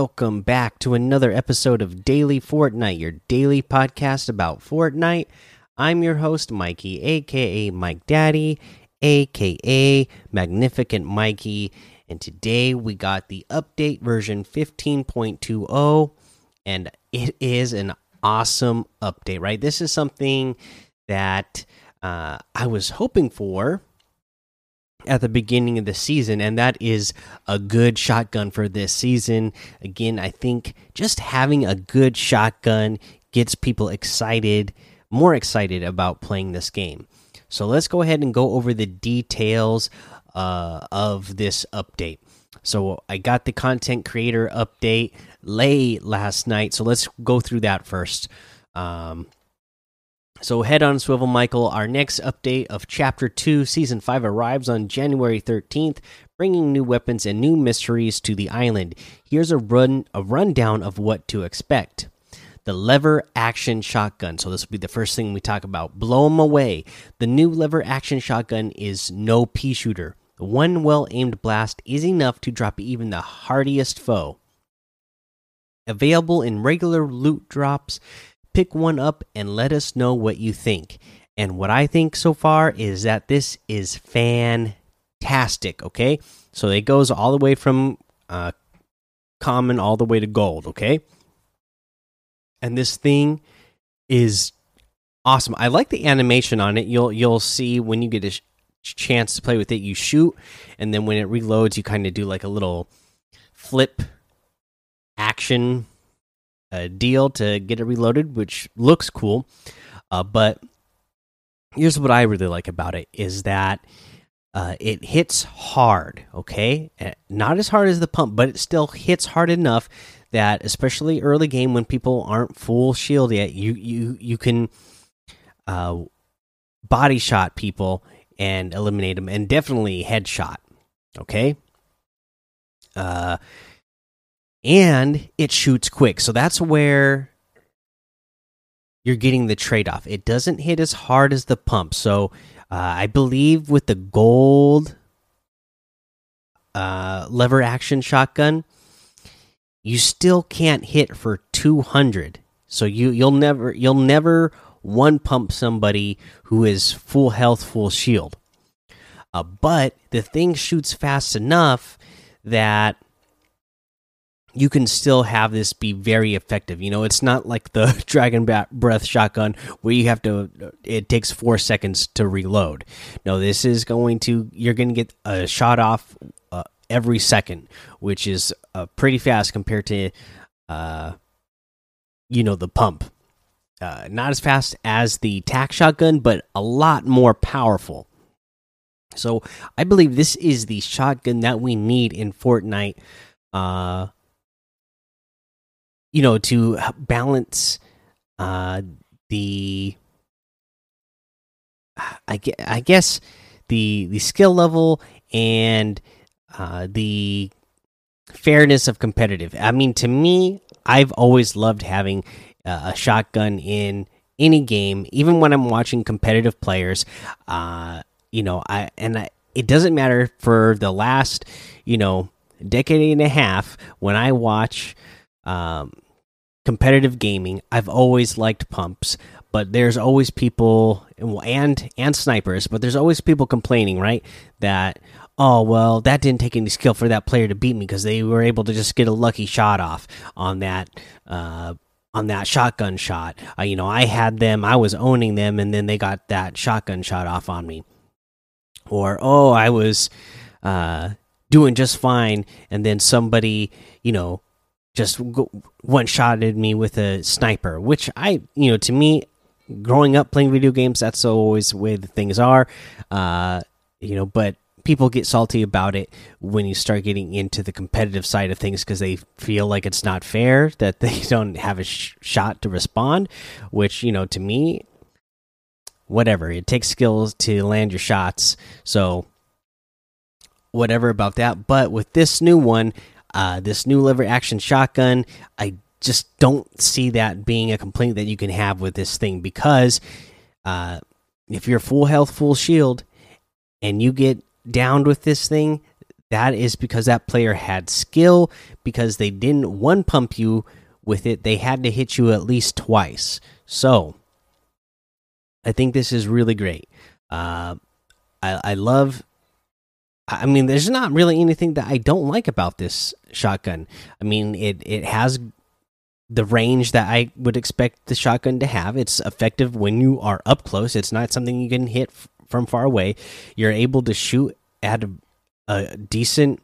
Welcome back to another episode of Daily Fortnite, your daily podcast about Fortnite. I'm your host, Mikey, aka Mike Daddy, aka Magnificent Mikey, and today we got the update version 15.20, and it is an awesome update, right? This is something that uh, I was hoping for at the beginning of the season, and that is a good shotgun for this season. Again, I think just having a good shotgun gets people excited, more excited about playing this game. So let's go ahead and go over the details uh, of this update. So I got the content creator update late last night, so let's go through that first. Um, so head on swivel, Michael. Our next update of Chapter Two, Season Five arrives on January thirteenth, bringing new weapons and new mysteries to the island. Here's a run a rundown of what to expect. The lever action shotgun. So this will be the first thing we talk about. Blow them away. The new lever action shotgun is no pea shooter. One well aimed blast is enough to drop even the hardiest foe. Available in regular loot drops pick one up and let us know what you think. And what I think so far is that this is fantastic. Okay, so it goes all the way from uh, common all the way to gold. Okay, and this thing is awesome. I like the animation on it. You'll you'll see when you get a chance to play with it, you shoot, and then when it reloads, you kind of do like a little flip action uh, deal to get it reloaded, which looks cool. Uh, but here's what I really like about it is that uh, it hits hard. Okay, uh, not as hard as the pump, but it still hits hard enough that, especially early game when people aren't full shield yet, you you you can uh, body shot people and eliminate them, and definitely headshot. Okay. Uh and it shoots quick. So that's where you're getting the trade off. It doesn't hit as hard as the pump. So uh, I believe with the gold uh, lever action shotgun, you still can't hit for 200. So you you'll never you'll never one pump somebody who is full health, full shield. Uh, but the thing shoots fast enough that you can still have this be very effective. You know, it's not like the Dragon Breath shotgun where you have to, it takes four seconds to reload. No, this is going to, you're going to get a shot off uh, every second, which is uh, pretty fast compared to, uh, you know, the pump. Uh, not as fast as the tac shotgun, but a lot more powerful. So I believe this is the shotgun that we need in Fortnite. You know to balance uh the I, I guess the the skill level and uh the fairness of competitive. I mean to me i've always loved having uh, a shotgun in any game even when i'm watching competitive players uh you know i and I, it doesn't matter for the last you know decade and a half when i watch um, competitive gaming, I've always liked pumps, but there's always people and and snipers, but there's always people complaining, right? That oh well, that didn't take any skill for that player to beat me because they were able to just get a lucky shot off on that. Uh, on that shotgun shot, uh, you know, I had them, I was owning them, and then they got that shotgun shot off on me. Or oh, I was uh, doing just fine, and then somebody, you know, just one shotted me with a sniper, which I, you know, to me, growing up playing video games, that's always the way the things are. Uh, you know, but people get salty about it when you start getting into the competitive side of things because they feel like it's not fair that they don't have a sh shot to respond, which, you know, to me, whatever. It takes skills to land your shots. So, whatever about that. But with this new one, uh, this new lever action shotgun, I just don't see that being a complaint that you can have with this thing because uh, if you're full health, full shield, and you get downed with this thing, that is because that player had skill because they didn't one pump you with it they had to hit you at least twice. So i think this is really great. Uh, I, I love I mean, there's not really anything that I don't like about this shotgun. I mean, it it has the range that I would expect the shotgun to have. It's effective when you are up close. It's not something you can hit from far away. You're able to shoot at a, a decent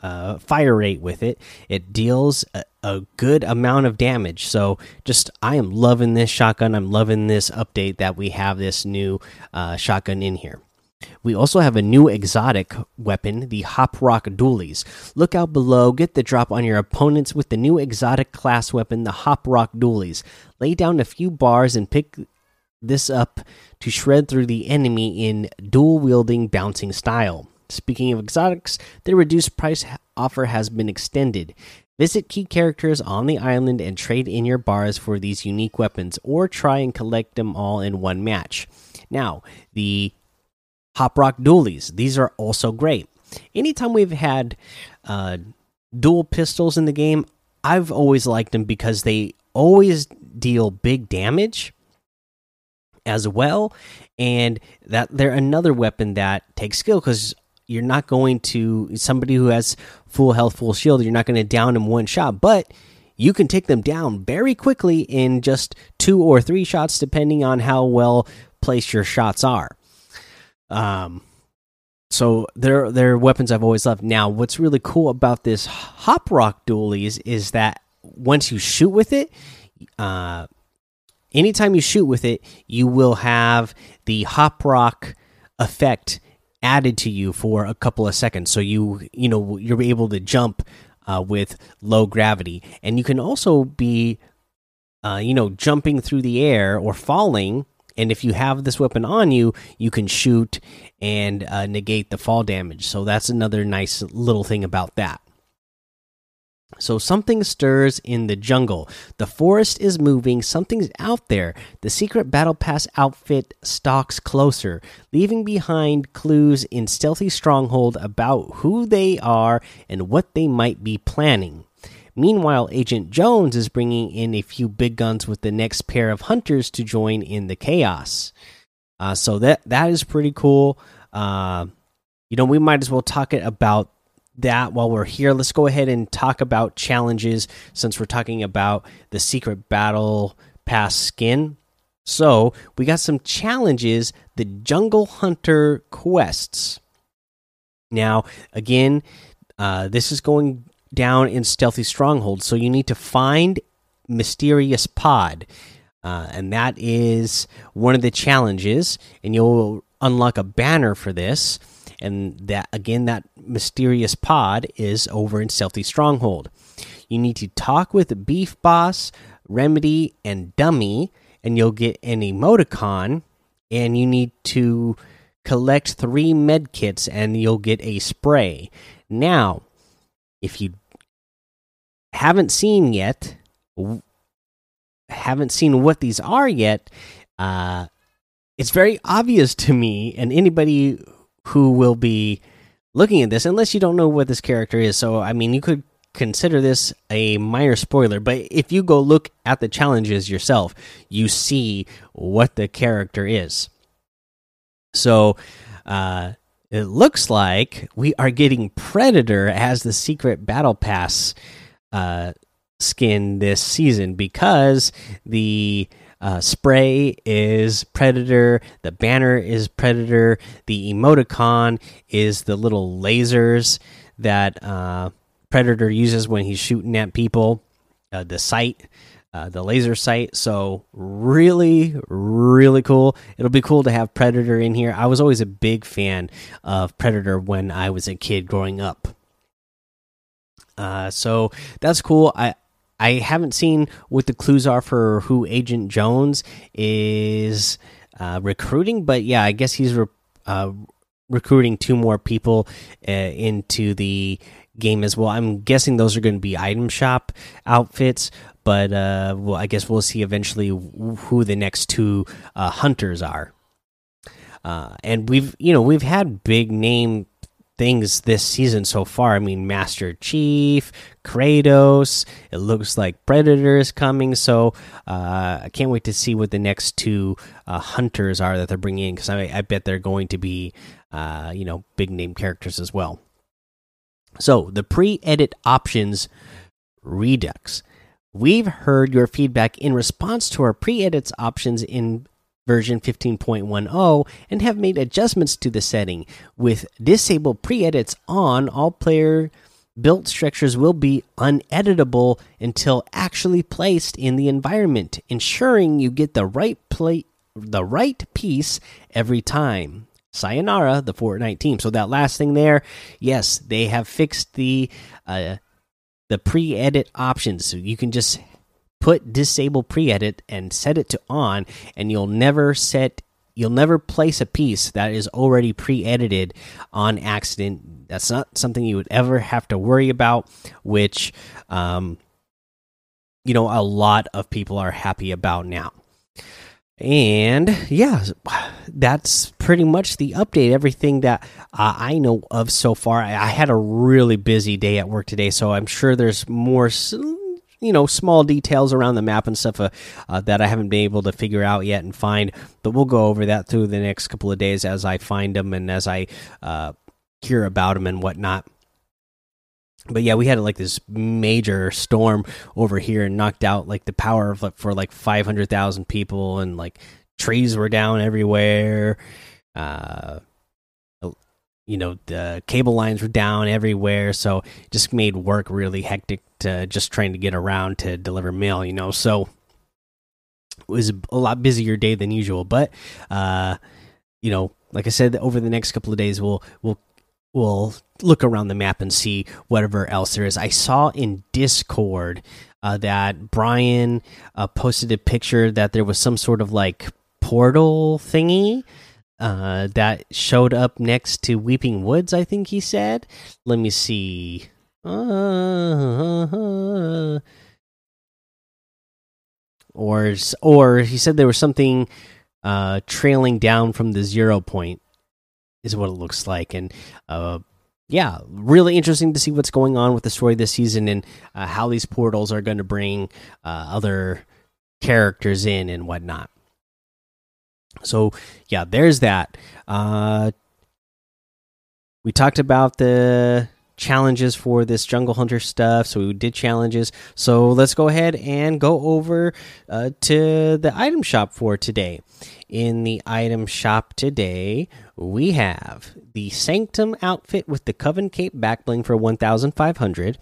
uh, fire rate with it. It deals a, a, good amount of damage. So, just I am loving this shotgun. I'm loving this update that we have this new uh, shotgun in here. We also have a new exotic weapon, the Hop Rock Dualies. Look out below, get the drop on your opponents with the new exotic class weapon, the Hop Rock Dualies. Lay down a few bars and pick this up to shred through the enemy in dual wielding bouncing style. Speaking of exotics, the reduced price offer has been extended. Visit key characters on the island and trade in your bars for these unique weapons, or try and collect them all in one match. Now, the Hop Rock Dualies. These are also great. Anytime we've had uh, dual pistols in the game, I've always liked them because they always deal big damage as well, and that they're another weapon that takes skill because you're not going to somebody who has full health, full shield. You're not going to down them one shot, but you can take them down very quickly in just two or three shots, depending on how well placed your shots are. Um, so they're they're weapons I've always loved. Now, what's really cool about this Hop Rock Dualies is that once you shoot with it, uh, anytime you shoot with it, you will have the Hop Rock effect added to you for a couple of seconds. So you you know you're able to jump uh, with low gravity, and you can also be uh, you know jumping through the air or falling and if you have this weapon on you, you can shoot and uh, negate the fall damage. So that's another nice little thing about that. So something stirs in the jungle. The forest is moving, something's out there. The secret battle pass outfit stalks closer, leaving behind clues in stealthy stronghold about who they are and what they might be planning. Meanwhile, Agent Jones is bringing in a few big guns with the next pair of hunters to join in the chaos. Uh, so that that is pretty cool. Uh, you know, we might as well talk it about that while we're here. Let's go ahead and talk about challenges since we're talking about the secret battle pass skin. So we got some challenges, the Jungle Hunter quests. Now, again, uh, this is going down in stealthy strongholds. So you need to find mysterious pod, uh, and that is one of the challenges. And you'll unlock a banner for this. And that again, that mysterious pod is over in stealthy stronghold. You need to talk with Beef Boss, Remedy, and Dummy, and you'll get an emoticon. And you need to collect three med kits, and you'll get a spray. Now, if you haven't seen yet, haven't seen what these are yet, uh, it's very obvious to me and anybody who will be looking at this, unless you don't know what this character is. So, I mean, you could consider this a minor spoiler, but if you go look at the challenges yourself, you see what the character is. So, uh, it looks like we are getting Predator as the secret battle pass uh, skin this season because the uh, spray is Predator, the banner is Predator, the emoticon is the little lasers that uh, Predator uses when he's shooting at people, uh, the sight uh, the laser sight. So really, really cool. It'll be cool to have Predator in here. I was always a big fan of Predator when I was a kid growing up. Uh, so that's cool. I I haven't seen what the clues are for who Agent Jones is uh, recruiting, but yeah, I guess he's re uh, recruiting two more people uh, into the game as well. I'm guessing those are going to be item shop outfits, but uh, well, I guess we'll see eventually who the next two uh, hunters are. Uh, and we've you know we've had big name things this season so far. I mean, Master Chief, Kratos. It looks like Predator is coming. So uh, I can't wait to see what the next two uh, hunters are that they're bringing in because I, I, bet they're going to be, uh, you know, big name characters as well. So the pre-edit options redux. We've heard your feedback in response to our pre-edits options in version 15.10 and have made adjustments to the setting. With disable pre edits on, all player built structures will be uneditable until actually placed in the environment, ensuring you get the right play the right piece every time. Sayonara, the Fortnite team. So that last thing there, yes, they have fixed the uh, the pre-edit options, so you can just put disable pre-edit and set it to on and you'll never set you'll never place a piece that is already pre-edited on accident. That's not something you would ever have to worry about which um you know a lot of people are happy about now and yeah that's pretty much the update everything that uh, i know of so far I, I had a really busy day at work today so i'm sure there's more you know small details around the map and stuff uh, uh, that I haven't been able to figure out yet and find. But we'll go over that through the next couple of days as I find them and as I uh, hear about them and whatnot. But yeah, we had like this major storm over here and knocked out like the power of, for like five hundred thousand people and like trees were down everywhere. Uh, you know the cable lines were down everywhere. So just made work really hectic to just trying to get around to deliver mail you know? So it was a lot busier day than usual. But uh you know like i said over the next couple of days we'll we'll we'll look around the map and see whatever else there is i saw in discord uh, that brian uh, posted a picture that there was some sort of like portal thingy uh, that showed up next to Weeping Woods, I think he said. Let me see. Uh, or or he said there was something uh, trailing down from the zero point, is what it looks like, and uh, yeah, really interesting to see what's going on with the story this season and uh, how these portals are going to bring uh, other characters in and whatnot. So yeah, there's that. Uh, we talked about the challenges for this jungle hunter stuff so we did challenges so let's go ahead and go over uh, to the item shop for today in the item shop today we have the sanctum outfit with the coven cape backbling for 1500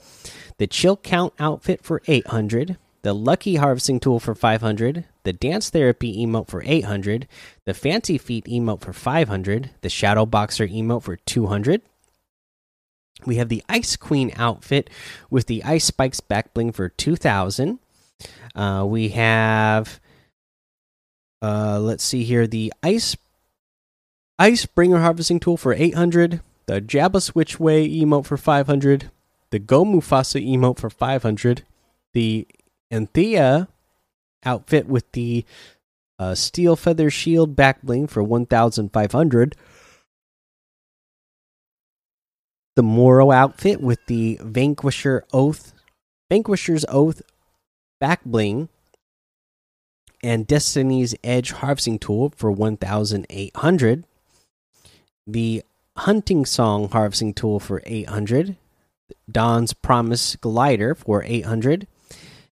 the chill count outfit for 800 the lucky harvesting tool for 500 the dance therapy emote for 800 the fancy feet emote for 500 the shadow boxer emote for 200 we have the ice queen outfit with the ice spikes backbling for 2000 uh, we have uh, let's see here the ice ice bringer harvesting tool for 800 the jabba Switchway emote for 500 the go mufasa emote for 500 the anthea outfit with the uh, steel feather shield back bling for 1500 the moro outfit with the vanquisher oath vanquisher's oath back bling and destiny's edge harvesting tool for 1800 the hunting song harvesting tool for 800 dawn's promise glider for 800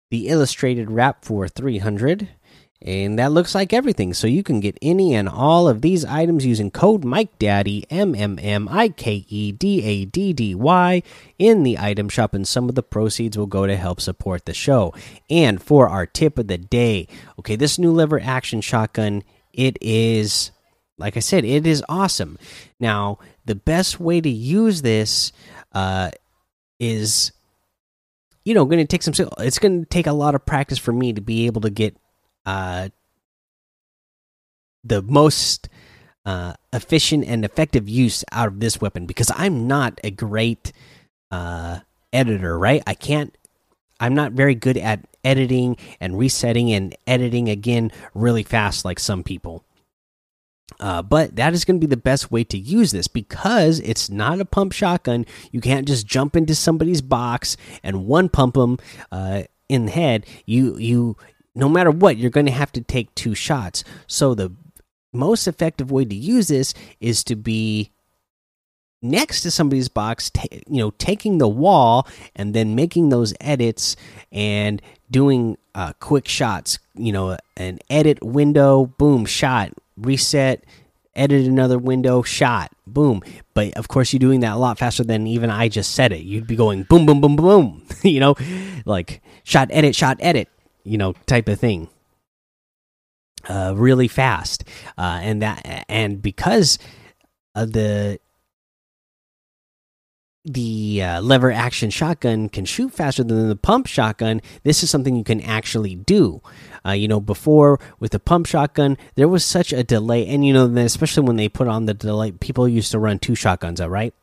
the illustrated wrap for 300 and that looks like everything. So you can get any and all of these items using code Mike MikeDaddy M M M I K E D A D D Y in the item shop, and some of the proceeds will go to help support the show. And for our tip of the day, okay, this new lever action shotgun, it is like I said, it is awesome. Now, the best way to use this uh, is you know going to take some it's going to take a lot of practice for me to be able to get uh the most uh efficient and effective use out of this weapon because i'm not a great uh editor right i can't i'm not very good at editing and resetting and editing again really fast like some people Uh, but that is going to be the best way to use this because it's not a pump shotgun. You can't just jump into somebody's box and one pump them uh, in the head. You you no matter what, you're going to have to take two shots. So the most effective way to use this is to be next to somebody's box, you know, taking the wall and then making those edits and doing uh, quick shots. You know, an edit window, boom, shot, reset, edit another window, shot, boom. But of course, you're doing that a lot faster than even I just said it. You'd be going boom, boom, boom, boom, you know, like shot, edit, shot, edit, you know, type of thing. Uh, really fast, uh, and that, and because of the the uh, lever action shotgun can shoot faster than the pump shotgun, this is something you can actually do. Uh, you know, before with the pump shotgun, there was such a delay, and you know, especially when they put on the delay, people used to run two shotguns out, right?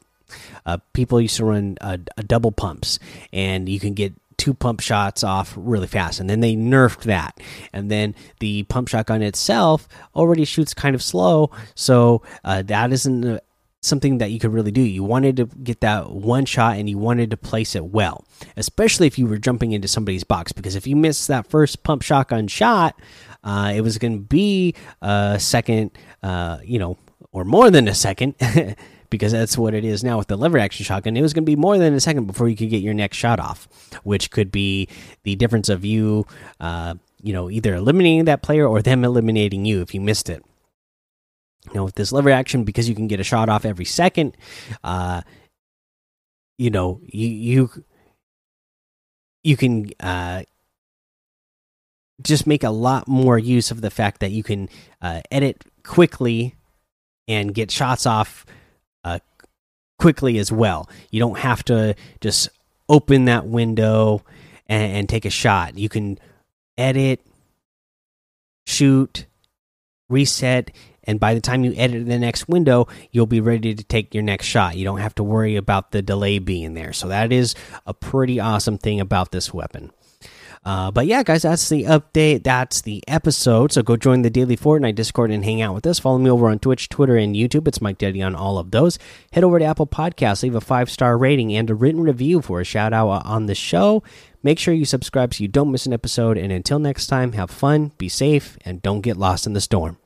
Uh, people used to run a double pumps, and you can get two pump shots off really fast, and then they nerfed that, and then the pump shotgun itself already shoots kind of slow, so uh, that isn't something that you could really do. You wanted to get that one shot and you wanted to place it well, especially if you were jumping into somebody's box. Because if you missed that first pump shotgun shot, uh, it was going to be a second, uh, you know, or more than a second. because that's what it is now with the lever action shotgun. It was going to be more than a second before you could get your next shot off, which could be the difference of you, uh, you know, either eliminating that player or them eliminating you if you missed it. You know, with this lever action, because you can get a shot off every second, uh, you know, you you you can uh, just make a lot more use of the fact that you can uh, edit quickly and get shots off uh, quickly as well. You don't have to just open that window and, and take a shot. You can edit, shoot, reset, and by the time you edit the next window you'll be ready to take your next shot you don't have to worry about the delay being there so that is a pretty awesome thing about this weapon uh, but yeah, guys, that's the update. That's the episode. So go join the daily Fortnite Discord and hang out with us. Follow me over on Twitch, Twitter, and YouTube. It's Mike Daddy on all of those. Head over to Apple Podcasts, leave a five star rating and a written review for a shout out on the show. Make sure you subscribe so you don't miss an episode. And until next time, have fun, be safe, and don't get lost in the storm.